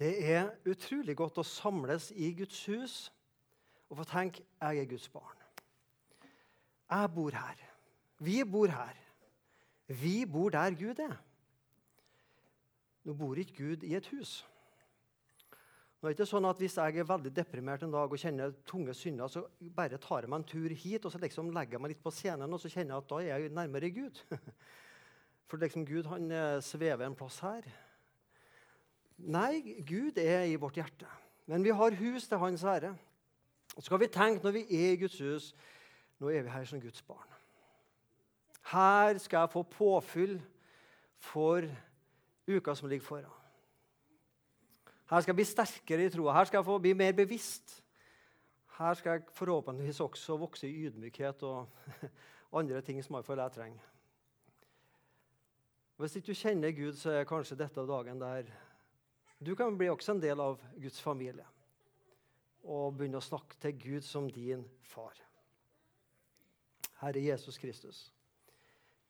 Det er utrolig godt å samles i Guds hus og få tenke jeg er Guds barn. Jeg bor her. Vi bor her. Vi bor der Gud er. Nå bor ikke Gud i et hus. Nå er det ikke sånn at Hvis jeg er veldig deprimert en dag og kjenner tunge synder, så bare tar jeg meg en tur hit og så liksom legger jeg meg litt på scenen og så kjenner jeg at da er jeg nærmere Gud. For liksom Gud han eh, svever en plass her. Nei, Gud er i vårt hjerte. Men vi har hus til Hans ære. Og så skal vi tenke når vi er i Guds hus Nå er vi her som Guds barn. Her skal jeg få påfyll for uka som ligger foran. Her skal jeg bli sterkere i troa. Her skal jeg få bli mer bevisst. Her skal jeg forhåpentligvis også vokse i ydmykhet og andre ting som iallfall jeg trenger. Hvis ikke du kjenner Gud, så er kanskje dette dagen der du kan bli også en del av Guds familie og begynne å snakke til Gud som din far. Herre Jesus Kristus,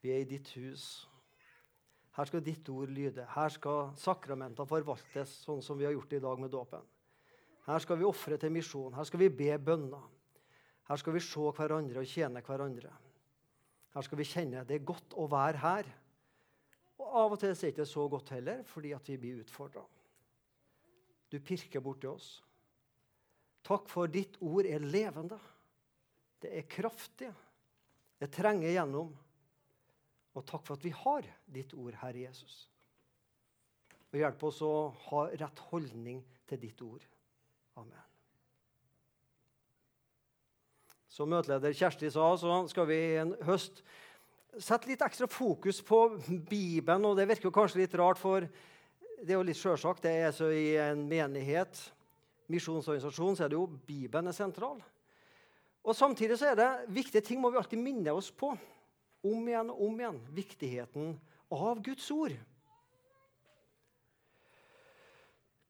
vi er i ditt hus. Her skal ditt ord lyde. Her skal sakramentene forvaltes sånn som vi har gjort det i dag med dåpen. Her skal vi ofre til misjon. Her skal vi be bønner. Her skal vi se hverandre og tjene hverandre. Her skal vi kjenne det er godt å være her. Og Av og til er det ikke så godt heller, fordi vi blir utfordra. Du pirker borti oss. Takk for ditt ord er levende. Det er kraftig. Det trenger gjennom. Og takk for at vi har ditt ord, Herre Jesus. Og hjelp oss å ha rett holdning til ditt ord. Amen. Som møteleder Kjersti sa, så skal vi i en høst sette litt ekstra fokus på Bibelen. og Det virker kanskje litt rart, for det er jo litt sjølsagt. Det er så I en menighet, misjonsorganisasjon, så er det jo Bibelen er sentral. Og Samtidig så er det viktige ting må vi alltid minne oss på. Om igjen og om igjen. Viktigheten av Guds ord.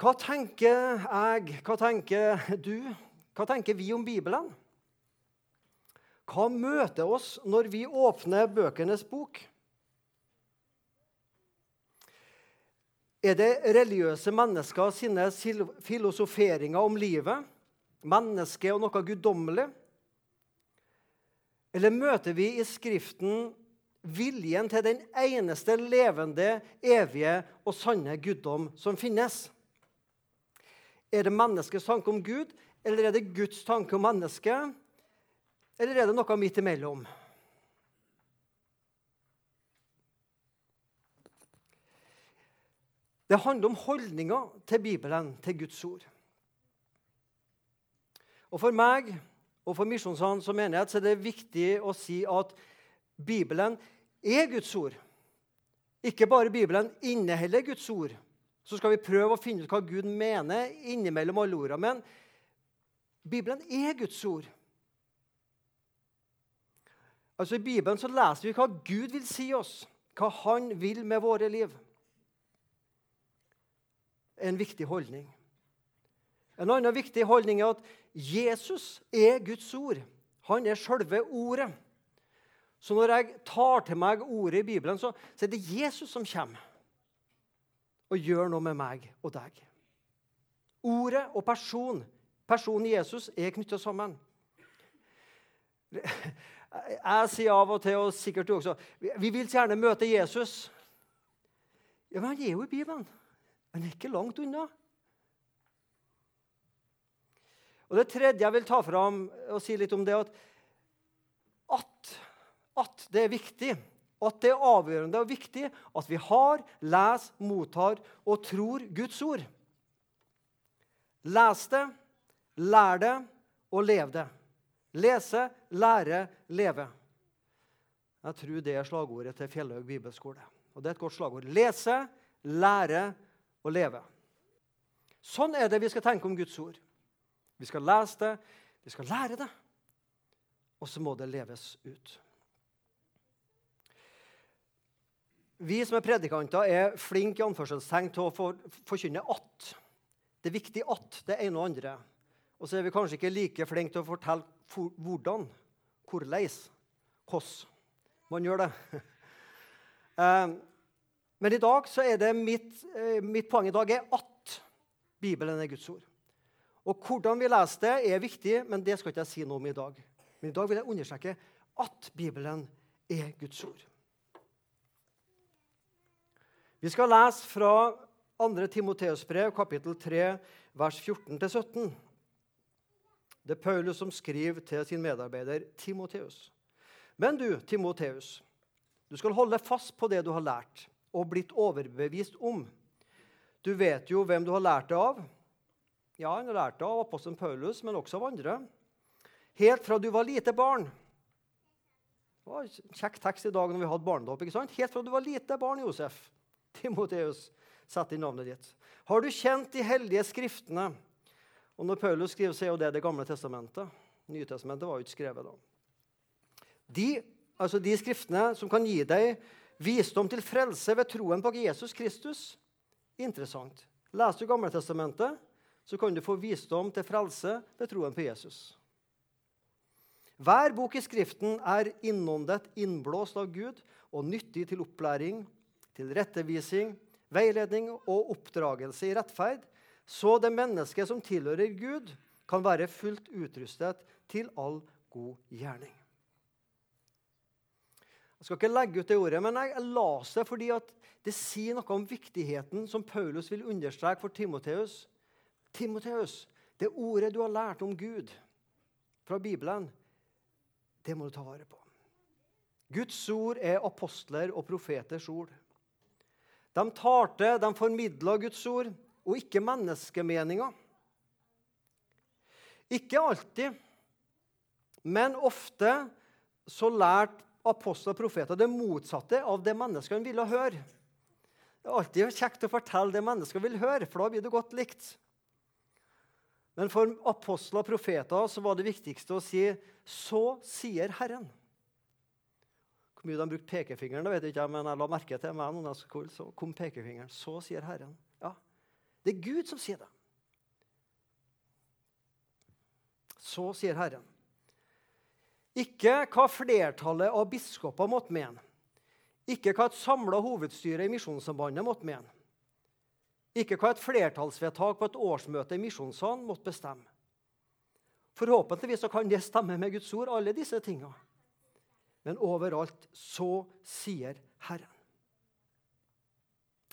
Hva tenker jeg, hva tenker du, hva tenker vi om Bibelen? Hva møter oss når vi åpner bøkenes bok? Er det religiøse mennesker sine filosoferinger om livet, mennesket og noe guddommelig? Eller møter vi i Skriften viljen til den eneste levende, evige og sanne guddom som finnes? Er det menneskets tanke om Gud, eller er det Guds tanke om mennesket? Eller er det noe midt imellom? Det handler om holdninga til Bibelen, til Guds ord. Og For meg og for Misjonssand som menighet så er det viktig å si at Bibelen er Guds ord. Ikke bare Bibelen inneholder Guds ord. Så skal vi prøve å finne ut hva Gud mener innimellom alle ordene. Men Bibelen er Guds ord. Altså I Bibelen så leser vi hva Gud vil si oss, hva Han vil med våre liv en viktig holdning. En annen viktig holdning er at Jesus er Guds ord. Han er selve ordet. Så når jeg tar til meg ordet i Bibelen, så, så er det Jesus som kommer og gjør noe med meg og deg. Ordet og person, personen Jesus, er knytta sammen. Jeg sier av og til, og sikkert du også, vi vil gjerne møte Jesus. Ja, Men han er jo i Bibelen. Han er ikke langt unna. Og Det tredje jeg vil ta fram og si litt om, det at, at, at det er viktig, at det er avgjørende og viktig at vi har, leser, mottar og tror Guds ord. Les det, lær det og lev det. Lese, lære, leve. Jeg tror det er slagordet til Fjellhaug bibelskole. Og det er et godt slagord. Lese, lære, å leve. Sånn er det vi skal tenke om Guds ord. Vi skal lese det, vi skal lære det, og så må det leves ut. Vi som er predikanter, er flinke i anførselstegn til å forkynne at. Det er viktig at det ene og andre. Og så er vi kanskje ikke like flinke til å fortelle hvordan, hvordan, hvordan man gjør det. Men i dag så er det mitt, eh, mitt poeng i dag er at. Bibelen er Guds ord. Og Hvordan vi leser det, er viktig, men det skal ikke jeg si noe om i dag. Men i dag vil jeg understreke at Bibelen er Guds ord. Vi skal lese fra 2. Timoteus brev, kapittel 3, vers 14-17. Det er Paulus som skriver til sin medarbeider Timoteus. Men du, Timoteus, du skal holde fast på det du har lært og blitt overbevist om. Du vet jo hvem du har lært det av. Ja, han har lært det av apostelen Paulus, men også av andre. Helt fra du var lite barn. Det var en kjekk tekst i dag når vi hadde barnedåp. ikke sant? Helt fra du var lite barn, Josef. Timoteus, sett inn navnet ditt. Har du kjent de hellige skriftene? Og når Paulus skriver, så er jo det Det gamle testamentet. Nytestamentet var jo ikke skrevet da. De, altså de skriftene som kan gi deg visdom til frelse ved troen på Jesus Kristus. Interessant. Leser du Gammeltestamentet, så kan du få visdom til frelse ved troen på Jesus. Hver bok i Skriften er innåndet, innblåst av Gud og nyttig til opplæring, til rettevising, veiledning og oppdragelse i rettferd, så det mennesket som tilhører Gud, kan være fullt utrustet til all god gjerning. Jeg skal ikke legge ut det ordet, men jeg, jeg las det fordi det sier noe om viktigheten som Paulus vil understreke for Timoteus. Timoteus, det ordet du har lært om Gud fra Bibelen, det må du ta vare på. Guds ord er apostler og profeters ord. De talte, de formidla Guds ord, og ikke menneskemeninger. Ikke alltid, men ofte så lærte apostler og profeter det motsatte av det menneskene ville høre. Det er alltid kjekt å fortelle det mennesker vil høre, for da blir det godt likt. Men for apostler og profeter så var det viktigste å si 'Så sier Herren'. Hvor mye de brukte pekefingeren, det vet jeg ikke, men jeg la merke til meg noen skole, så kom pekefingeren. 'Så sier Herren'. Ja, Det er Gud som sier det. Så sier Herren. Ikke hva flertallet av biskoper måtte mene. Ikke hva et samla hovedstyre i Misjonssambandet måtte mene. Ikke hva et flertallsvedtak på et årsmøte i Misjonssalen måtte bestemme. Forhåpentligvis kan det stemme med Guds ord, alle disse tinga. Men overalt så sier Herren.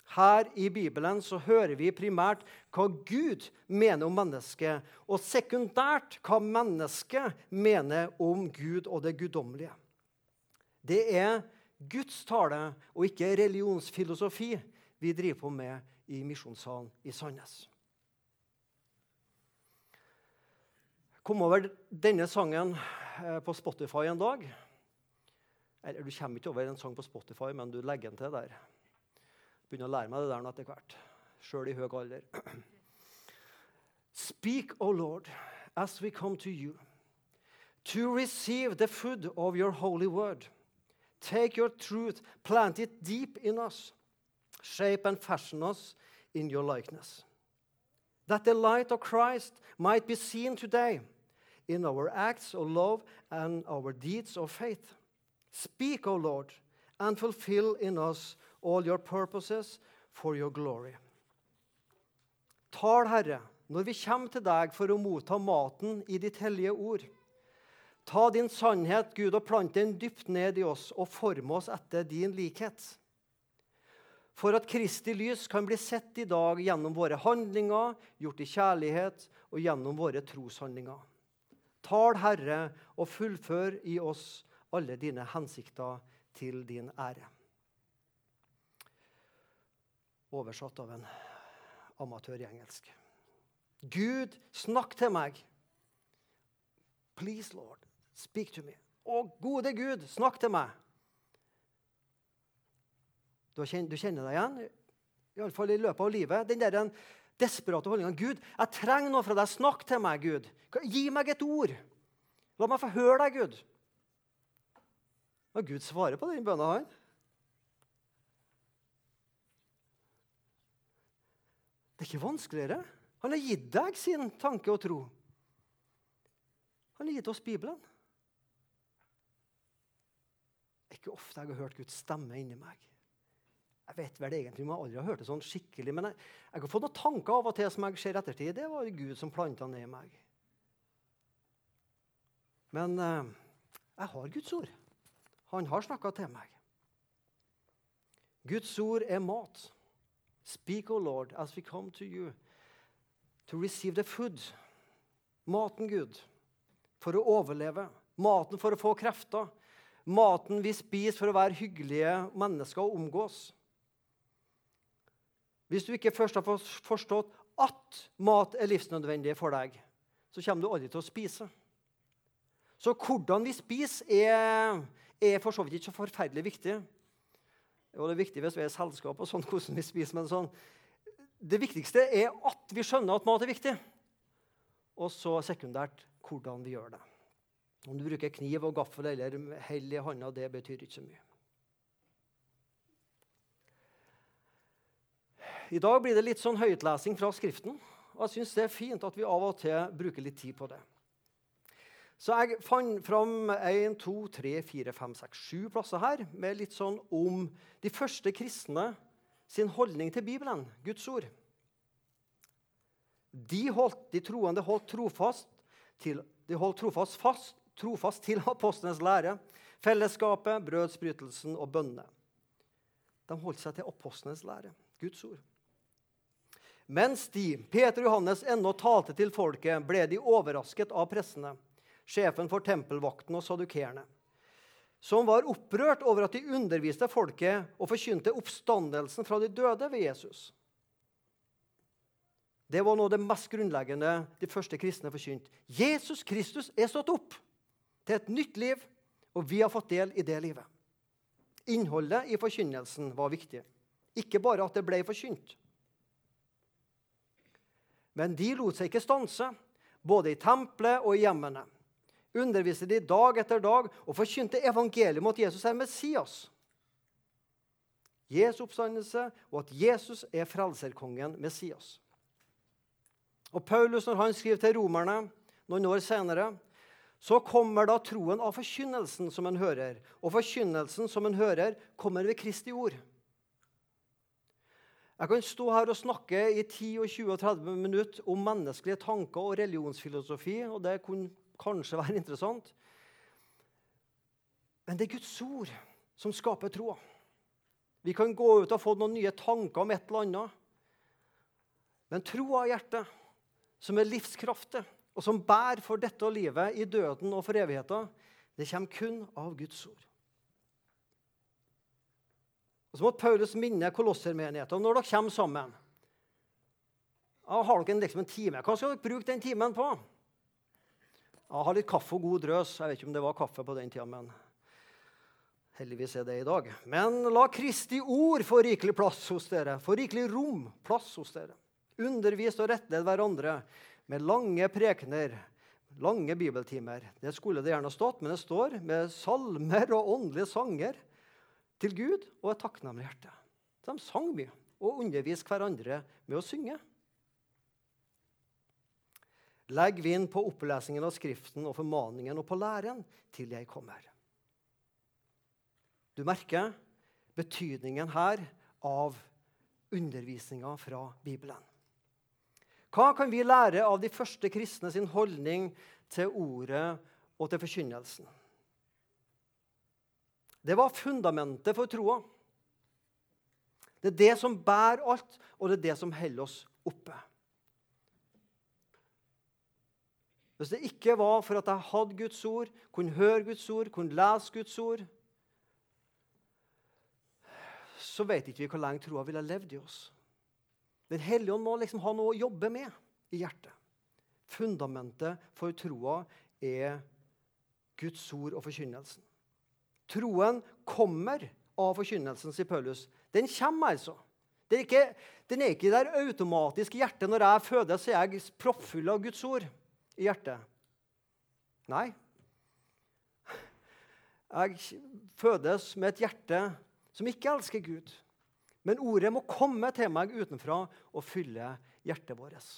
Her i Bibelen så hører vi primært hva Gud mener om mennesket, og sekundært hva mennesket mener om Gud og det guddommelige. Det er Guds tale og ikke religionsfilosofi vi driver på med i Misjonssalen i Sandnes. Kom over denne sangen eh, på Spotify en dag. Eller du kommer ikke over en sang på Spotify, men du legger den til der begynner å lære meg det der etter hvert, sjøl i høy alder. Speak, O Lord, as we come to you, to receive the food of your holy word. Take your truth, plant it deep in us, shape and fashion us in your likeness. That the light of Christ might be seen today in our acts of love and our deeds of faith. Speak, O Lord, and fulfill in us all your purposes for your glory. Tal, Herre, når vi kommer til deg for å motta maten i ditt hellige ord. Ta din sannhet, Gud, og plant den dypt ned i oss og forme oss etter din likhet. For at Kristi lys kan bli sett i dag gjennom våre handlinger, gjort i kjærlighet og gjennom våre troshandlinger. Tal, Herre, og fullfør i oss alle dine hensikter til din ære oversatt av en amatør i engelsk. Gud, snakk til meg. Please, Lord, speak to me. Å, gode Gud, snakk til meg. Du kjenner deg igjen, iallfall i løpet av livet. Den der den desperate holdninga. Gud, jeg trenger noe fra deg. Snakk til meg, Gud. Gi meg et ord. La meg få høre deg, Gud. Og Gud svarer på den bønna, han. Det er ikke vanskeligere. Han har gitt deg sin tanke og tro. Han har gitt oss Bibelen. Det er ikke ofte jeg har hørt Guds stemme inni meg. Jeg vet vel egentlig om jeg aldri har hørt det sånn skikkelig, men jeg, jeg har fått noen tanker av og til som jeg ser ettertid. Det var Gud som planta ned i meg. Men eh, jeg har Guds ord. Han har snakka til meg. Guds ord er mat. Speak, O Lord, as we come to you to receive the food. Maten, Gud, for å overleve. Maten for å få krefter. Maten vi spiser for å være hyggelige mennesker og omgås. Hvis du ikke først har forstått at mat er livsnødvendig for deg, så kommer du aldri til å spise. Så hvordan vi spiser, er, er for så vidt ikke så forferdelig viktig. Og det er viktig hvis vi er selskap, og sånn, hvordan vi spiser, men sånn. Det viktigste er at vi skjønner at mat er viktig. Og så sekundært hvordan vi gjør det. Om du bruker kniv og gaffel eller hell i hånda, det betyr ikke så mye. I dag blir det litt sånn høytlesing fra Skriften. Og jeg syns det er fint at vi av og til bruker litt tid på det. Så jeg fant fram 1, 2, 3, 4, 5, 6, 7 plasser her med litt sånn om de første kristne sin holdning til Bibelen, Guds ord. De, holdt, de troende holdt trofast, til, holdt trofast, fast, trofast til apostlenes lære, fellesskapet, brødsbrytelsen og bønnene. De holdt seg til apostlenes lære, Guds ord. Mens de, Peter og Johannes, ennå talte til folket, ble de overrasket av pressene, sjefen for tempelvakten og sadukerene, som var opprørt over at de underviste folket og forkynte oppstandelsen fra de døde ved Jesus. Det var noe av det mest grunnleggende de første kristne forkynte. Jesus Kristus er stått opp til et nytt liv, og vi har fått del i det livet. Innholdet i forkynnelsen var viktig, ikke bare at det ble forkynt. Men de lot seg ikke stanse, både i tempelet og i hjemmene. Underviste de dag etter dag og forkynte evangeliet om at Jesus er Messias. Jesu oppstandelse og at Jesus er frelserkongen Messias. Og Paulus, når han skriver til romerne noen år senere, så kommer da troen av forkynnelsen som en hører. Og forkynnelsen som en hører, kommer ved Kristi ord. Jeg kan stå her og snakke i 10, og 20 og 30 minutter om menneskelige tanker og religionsfilosofi, og det kunne kanskje være interessant. Men det er Guds ord som skaper troa. Vi kan gå ut og få noen nye tanker om et eller annet. Men troa i hjertet, som er livskraftig, og som bærer for dette livet i døden og for evigheten, det kommer kun av Guds ord. Og Så måtte Paulus minne kolossermenigheten når dere kommer sammen. Ja, har dere liksom en time? Hva skal dere bruke den timen på? Ja, har litt kaffe og god drøs. Jeg vet ikke om det var kaffe på den tida, men heldigvis er det i dag. Men la Kristi ord få rikelig plass hos dere, få rikelig rom, plass hos dere. Undervis og rettled hverandre med lange prekener, lange bibeltimer. Det skulle det gjerne stått, men det står med salmer og åndelige sanger til Gud og et takknemlig hjerte. De sang mye og underviste hverandre med å synge. Legg vind på opplesningen av Skriften og formaningen og på læren til jeg kommer. Du merker betydningen her av undervisninga fra Bibelen. Hva kan vi lære av de første kristne sin holdning til ordet og til forkynnelsen? Det var fundamentet for troa. Det er det som bærer alt, og det er det som holder oss oppe. Hvis det ikke var for at jeg hadde Guds ord, kunne høre Guds ord, kunne lese Guds ord, så vet ikke vi hvor lenge troa ville levd i oss. Den hellige ånd må liksom ha noe å jobbe med i hjertet. Fundamentet for troa er Guds ord og forkynnelsen. Troen kommer av forkynnelsen, sier Paulus. Den kommer, altså. Den er, ikke, den er ikke der automatisk i hjertet. Når jeg fødes, er jeg proppfull av Guds ord i hjertet. Nei. Jeg fødes med et hjerte som ikke elsker Gud. Men ordet må komme til meg utenfra og fylle hjertet vårt.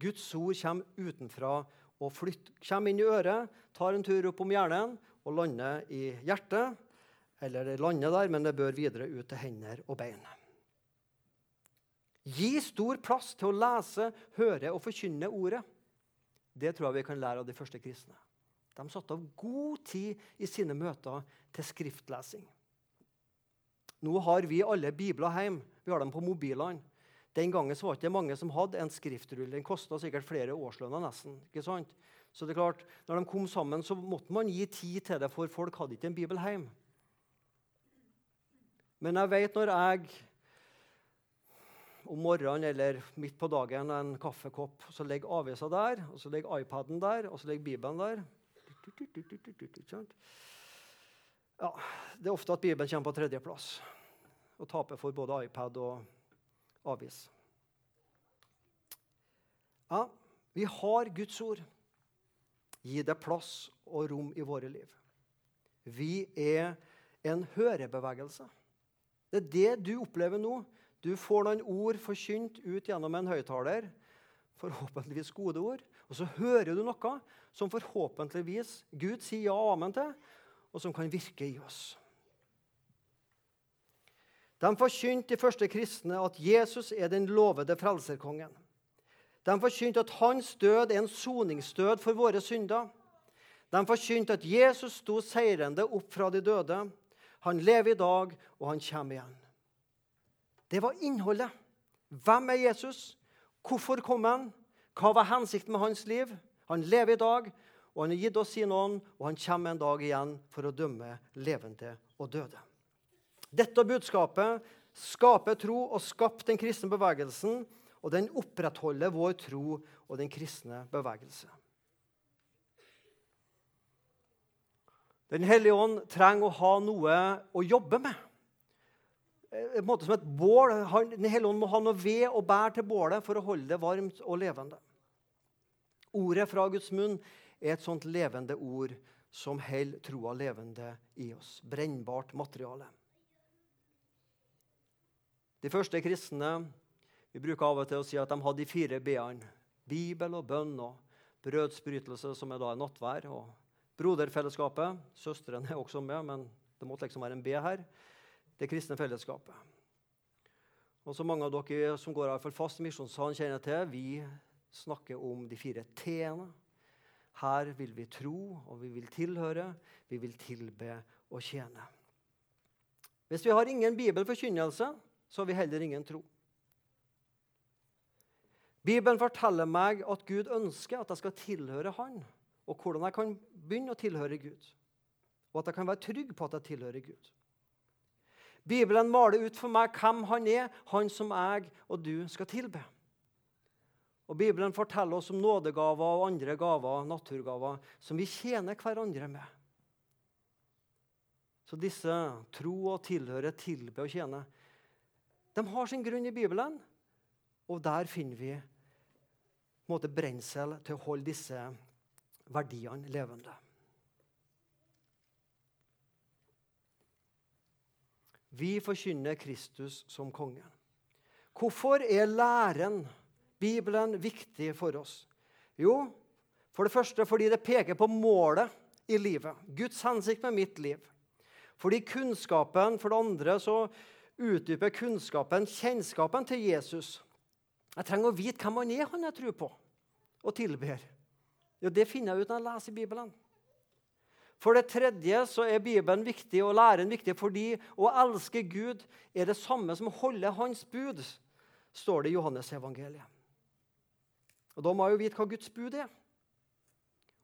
Guds ord kommer utenfra og flytter, kommer inn i øret, tar en tur opp om hjernen og lander i hjertet. Eller det lander der, men det bør videre ut til hender og bein. Gi stor plass til å lese, høre og forkynne ordet. Det tror jeg vi kan lære av de første kristne. De satte av god tid i sine møter til skriftlesing. Nå har vi alle bibler hjemme. Vi har dem på mobilene. Den gangen var det ikke mange som hadde en skriftrull. Den kosta sikkert flere årslønner. nesten. ikke sant? Så det er klart, når de kom sammen, så måtte man gi tid til det, for folk hadde ikke en bibel hjemme. Men jeg vet når jeg om morgenen eller midt på dagen en kaffekopp, så ligger avisa der, og så ligger iPaden der, og så ligger Bibelen der. Ja, Det er ofte at Bibelen kommer på tredjeplass og taper for både iPad og avis. Ja, vi har Guds ord. Gi det plass og rom i våre liv. Vi er en hørebevegelse. Det er det du opplever nå. Du får noen ord forkynt ut gjennom en høyttaler, forhåpentligvis gode ord, og så hører du noe som forhåpentligvis Gud sier ja og amen til, og som kan virke i oss. De forkynte de første kristne at Jesus er den lovede frelserkongen. De forkynte at hans død er en soningsdød for våre synder. De forkynte at Jesus sto seirende opp fra de døde. Han lever i dag, og han kommer igjen. Det var innholdet. Hvem er Jesus? Hvorfor kom han? Hva var hensikten med hans liv? Han lever i dag, og han har gitt oss sin ånd, og han kommer en dag igjen for å dømme levende og døde. Dette budskapet skaper tro og skapte den kristne bevegelsen, og den opprettholder vår tro og den kristne bevegelse. Den hellige ånd trenger å ha noe å jobbe med. Eh, en måte som et bål. Den hellige ånd må ha noe ved å bære til bålet for å holde det varmt og levende. Ordet fra Guds munn er et sånt levende ord som holder troa levende i oss. Brennbart materiale. De første kristne vi bruker av og til å si at de hadde de fire b-ene. Bibel og bønn og brødsbrytelse, som er da en nattvær. og Broderfellesskapet. Søstrene er også med, men det måtte liksom være en B her. Det kristne fellesskapet. Og så Mange av dere som går for fast i misjonssalen, kjenner til, vi snakker om de fire t-ene. Her vil vi tro, og vi vil tilhøre, vi vil tilbe og tjene. Hvis vi har ingen bibelforkynnelse, så har vi heller ingen tro. Bibelen forteller meg at Gud ønsker at jeg skal tilhøre Han, og hvordan jeg kan begynne å tilhøre Gud. Og at jeg kan være trygg på at jeg tilhører Gud. Bibelen maler ut for meg hvem han er, han som jeg og du skal tilbe. Og Bibelen forteller oss om nådegaver og andre gaver, naturgaver, som vi tjener hverandre med. Så disse tro og tilhøre, tilbe og tjene, de har sin grunn i Bibelen. Og der finner vi måte, brensel til å holde disse verdiene levende. Vi forkynner Kristus som kongen. Hvorfor er læren, Bibelen, viktig for oss? Jo, for det første fordi det peker på målet i livet. Guds hensikt med mitt liv. Fordi kunnskapen, For det andre så utdyper kunnskapen kjennskapen til Jesus. Jeg trenger å vite hvem han er, han jeg tror på og tilber. Jo, Det finner jeg ut når jeg leser Bibelen. For det tredje så er Bibelen viktig og læren viktig fordi å elske Gud er det samme som å holde Hans bud, står det i Johannes-evangeliet. Og Da må jeg jo vite hva Guds bud er.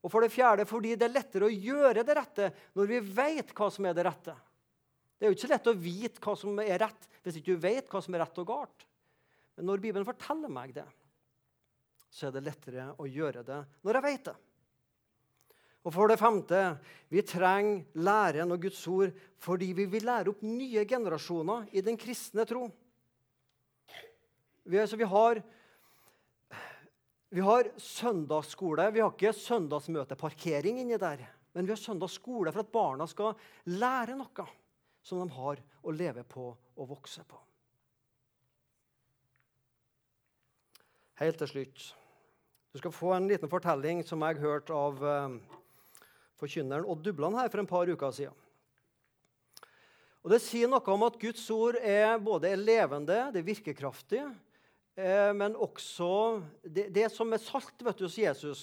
Og for det fjerde fordi det er lettere å gjøre det rette når vi vet hva som er det rette. Det er jo ikke så lett å vite hva som er rett hvis ikke du vet hva som er rett og galt. Men når Bibelen forteller meg det, så er det lettere å gjøre det når jeg vet det. Og for det femte vi trenger læren og Guds ord fordi vi vil lære opp nye generasjoner i den kristne tro. Vi, altså, vi, har, vi har søndagsskole. Vi har ikke søndagsmøteparkering inni der. Men vi har søndagsskole for at barna skal lære noe som de har å leve på og vokse på. Helt til slutt. Du skal få en liten fortelling som jeg har hørt av eh, forkynneren Odd Dubland her for en par uker siden. Og Det sier noe om at Guds ord er både levende, det er virkekraftig, eh, men også det, det som er salt vet du, hos Jesus.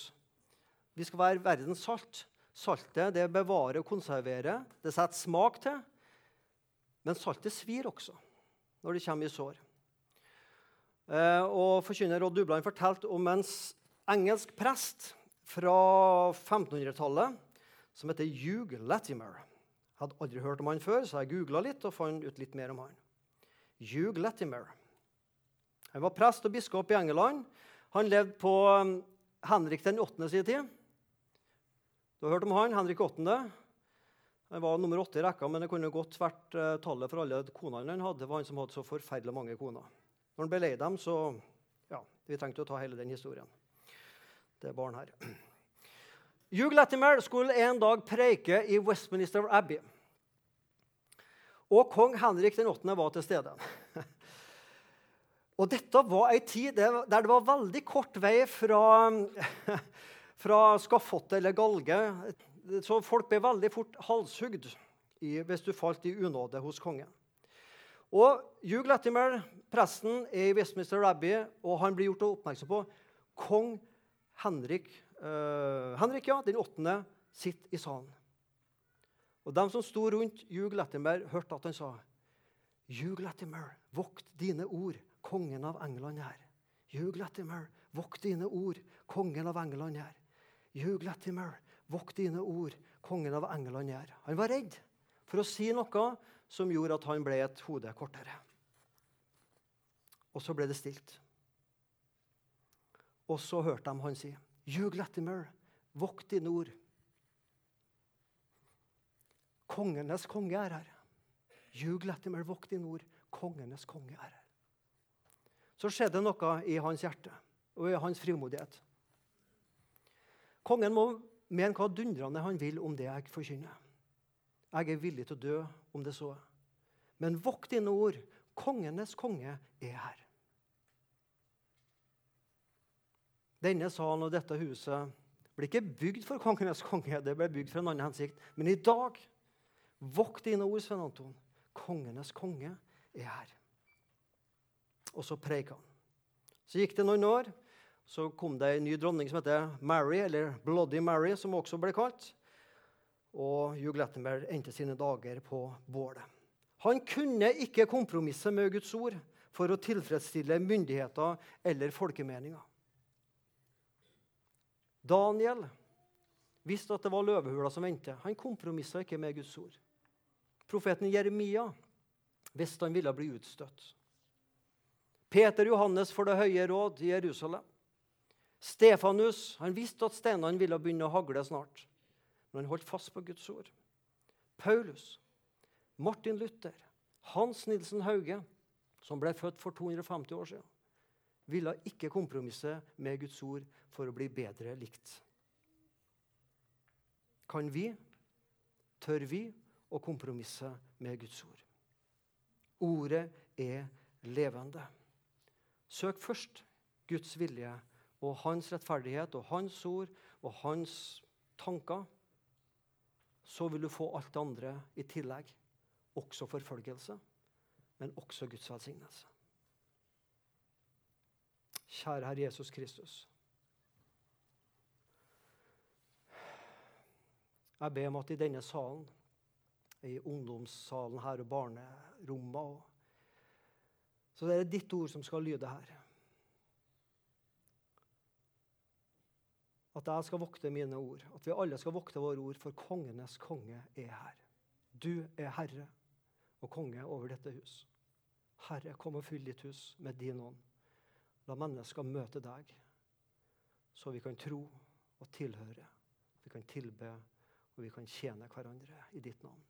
Vi skal være verdens salt. Saltet det bevarer og konserverer. Det setter smak til. Men saltet svir også når det kommer i sår. Eh, og Forkynner Odd Dubland fortalte om en engelsk prest fra 1500-tallet som heter Hugh Latimer. Hadde aldri hørt om han før, så jeg googla litt og fant ut litt mer om han. Hugh Latimer. Han var prest og biskop i England. Han levde på um, Henrik den 8. sin tid. Du har hørt om han, Henrik 8. Han var nummer åtte i rekka, men det kunne godt vært uh, tallet for alle konene han hadde. Det var han som hadde så forferdelig mange koner. Når han ble lei dem, så ja, Vi trengte å ta hele den historien. Det er barn her. Hugh Latimer skulle en dag preike i Westminster Abbey. Og kong Henrik den 8. var til stede. Og dette var ei tid der det var veldig kort vei fra, fra skafottet eller galge. Så folk ble veldig fort halshugd hvis du falt i unåde hos kongen. Og Hugh Latimer, presten, er i Westminster Abbey, og han blir gjort oppmerksom på kong Henrik uh, Henrik, ja, den åttende, sitter i salen. Og De som sto rundt Hugh Latimer, hørte at han sa Hugh Latimer, vokt dine ord, kongen av England her. Hugh Latimer, vokt dine ord, kongen av England her. Hugh Latimer, vokt dine ord, kongen av England her. Han var redd for å si noe som gjorde at han ble et hode kortere. Og så ble det stilt. Og så hørte de han si Hugh Latimer, vokt i nord. Kongenes konge er her. Hugh Latimer, vokt i nord. Kongenes konge er her. Så skjedde noe i hans hjerte og i hans frimodighet. Kongen må mene hva dundrende han vil om det jeg forkynner. Jeg er villig til å dø om det så. Men vokt dine ord. Kongenes konge er her. Denne salen og dette huset ble ikke bygd for kongenes konge, det ble bygd for en annen hensikt. Men i dag, vokt dine ord, Svein Anton. Kongenes konge er her. Og så preika han. Så gikk det noen år. Så kom det en ny dronning som heter Mary, eller Bloody Mary, som også ble kalt. Og Hugh Lettenberg endte sine dager på bålet. Han kunne ikke kompromisse med Guds ord for å tilfredsstille myndigheter eller folkemeninger. Daniel visste at det var løvehula som ventet. Han kompromissa ikke med Guds ord. Profeten Jeremia visste han ville bli utstøtt. Peter Johannes for Det høye råd i Jerusalem. Stefanus han visste at steinene ville begynne å hagle snart, men han holdt fast på Guds ord. Paulus, Martin Luther, Hans Nilsen Hauge, som ble født for 250 år siden, ville ikke kompromisse med Guds ord for å bli bedre likt. Kan vi, tør vi, å kompromisse med Guds ord? Ordet er levende. Søk først Guds vilje og hans rettferdighet og hans ord og hans tanker. Så vil du få alt det andre i tillegg. Også forfølgelse, men også Guds velsignelse. Kjære Herre Jesus Kristus. Jeg ber om at i denne salen, i ungdomssalen her og barnerommet Så det er ditt ord som skal lyde her. At jeg skal vokte mine ord, at vi alle skal vokte våre ord, for kongenes konge er her. Du er herre og konge over dette hus. Herre, kom og fyll ditt hus med din ånd. La mennesker møte deg, så vi kan tro og tilhøre. Vi kan tilbe, og vi kan tjene hverandre i ditt navn.